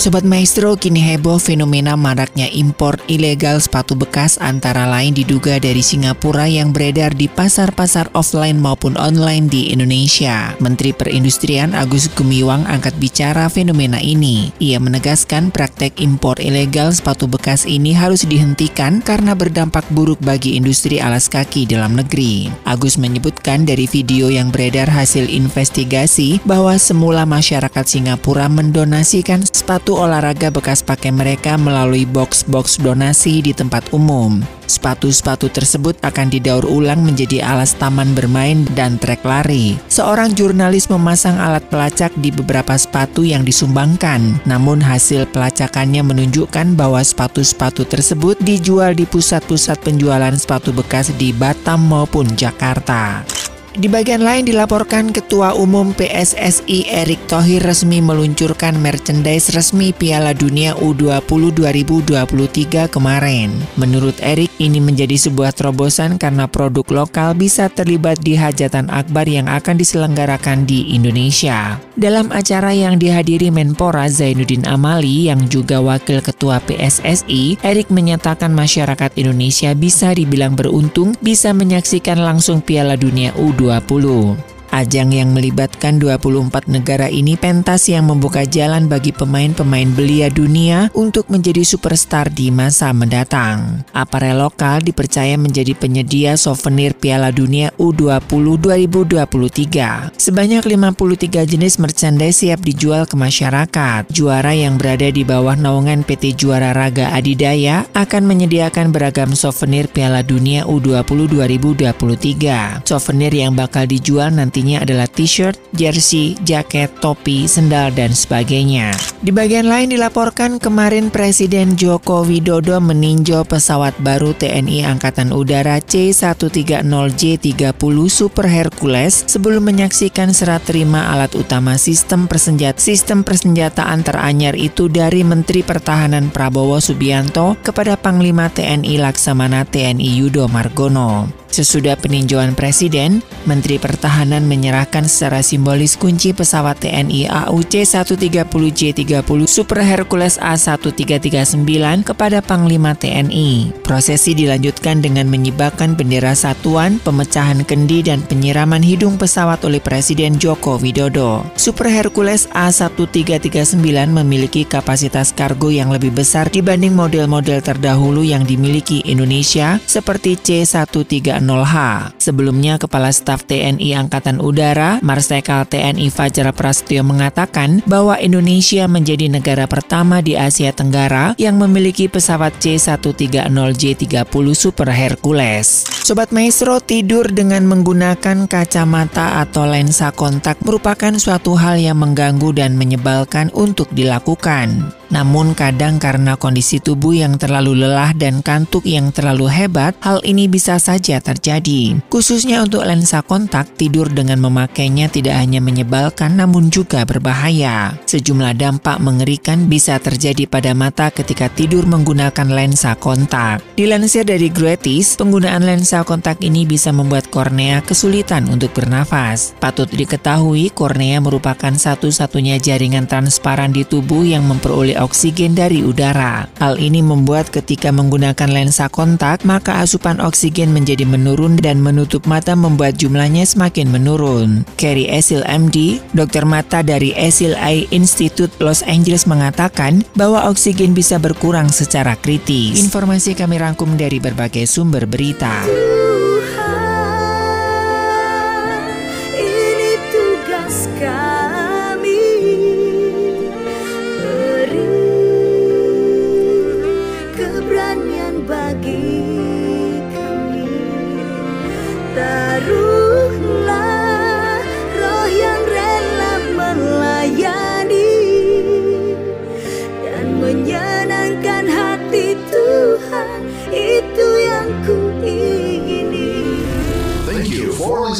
Sobat Maestro, kini heboh fenomena maraknya impor ilegal sepatu bekas antara lain diduga dari Singapura yang beredar di pasar-pasar offline maupun online di Indonesia. Menteri Perindustrian Agus Gumiwang angkat bicara fenomena ini. Ia menegaskan praktek impor ilegal sepatu bekas ini harus dihentikan karena berdampak buruk bagi industri alas kaki dalam negeri. Agus menyebutkan dari video yang beredar hasil investigasi bahwa semula masyarakat Singapura mendonasikan sepatu sepatu olahraga bekas pakai mereka melalui box-box donasi di tempat umum. Sepatu-sepatu tersebut akan didaur ulang menjadi alas taman bermain dan trek lari. Seorang jurnalis memasang alat pelacak di beberapa sepatu yang disumbangkan. Namun hasil pelacakannya menunjukkan bahwa sepatu-sepatu tersebut dijual di pusat-pusat penjualan sepatu bekas di Batam maupun Jakarta. Di bagian lain dilaporkan Ketua Umum PSSI Erick Thohir resmi meluncurkan merchandise resmi Piala Dunia U20 2023 kemarin. Menurut Erick, ini menjadi sebuah terobosan karena produk lokal bisa terlibat di hajatan akbar yang akan diselenggarakan di Indonesia. Dalam acara yang dihadiri Menpora Zainuddin Amali yang juga Wakil Ketua PSSI, Erick menyatakan masyarakat Indonesia bisa dibilang beruntung bisa menyaksikan langsung Piala Dunia U20 2020. Ajang yang melibatkan 24 negara ini pentas yang membuka jalan bagi pemain-pemain belia dunia untuk menjadi superstar di masa mendatang. Aparel lokal dipercaya menjadi penyedia souvenir Piala Dunia U20 2023. Sebanyak 53 jenis merchandise siap dijual ke masyarakat. Juara yang berada di bawah naungan PT Juara Raga Adidaya akan menyediakan beragam souvenir Piala Dunia U20 2023. Souvenir yang bakal dijual nanti Artinya adalah t-shirt, jersey, jaket, topi, sendal, dan sebagainya. Di bagian lain dilaporkan kemarin Presiden Joko Widodo meninjau pesawat baru TNI Angkatan Udara C-130J30 Super Hercules sebelum menyaksikan serah terima alat utama sistem persenjat sistem persenjataan teranyar itu dari Menteri Pertahanan Prabowo Subianto kepada Panglima TNI Laksamana TNI Yudo Margono. Sesudah peninjauan Presiden, Menteri Pertahanan menyerahkan secara simbolis kunci pesawat TNI AUC 130J30 Super Hercules A1339 kepada Panglima TNI. Prosesi dilanjutkan dengan menyibakan bendera satuan, pemecahan kendi dan penyiraman hidung pesawat oleh Presiden Joko Widodo. Super Hercules A1339 memiliki kapasitas kargo yang lebih besar dibanding model-model terdahulu yang dimiliki Indonesia seperti C130 30H. Sebelumnya, Kepala Staf TNI Angkatan Udara, Marsikal TNI Fajar Prasetyo mengatakan bahwa Indonesia menjadi negara pertama di Asia Tenggara yang memiliki pesawat C-130J30 Super Hercules. Sobat Maestro tidur dengan menggunakan kacamata atau lensa kontak merupakan suatu hal yang mengganggu dan menyebalkan untuk dilakukan. Namun kadang karena kondisi tubuh yang terlalu lelah dan kantuk yang terlalu hebat, hal ini bisa saja terjadi. Khususnya untuk lensa kontak, tidur dengan memakainya tidak hanya menyebalkan namun juga berbahaya. Sejumlah dampak mengerikan bisa terjadi pada mata ketika tidur menggunakan lensa kontak. Dilansir dari Gratis, penggunaan lensa kontak ini bisa membuat kornea kesulitan untuk bernafas. Patut diketahui, kornea merupakan satu-satunya jaringan transparan di tubuh yang memperoleh oksigen dari udara. Hal ini membuat ketika menggunakan lensa kontak, maka asupan oksigen menjadi menurun dan menutup mata membuat jumlahnya semakin menurun. Kerry Esil MD, dokter mata dari Esil Eye Institute Los Angeles mengatakan bahwa oksigen bisa berkurang secara kritis. Informasi kami rangkum dari berbagai sumber berita.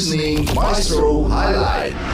Listening Maestro Highlight.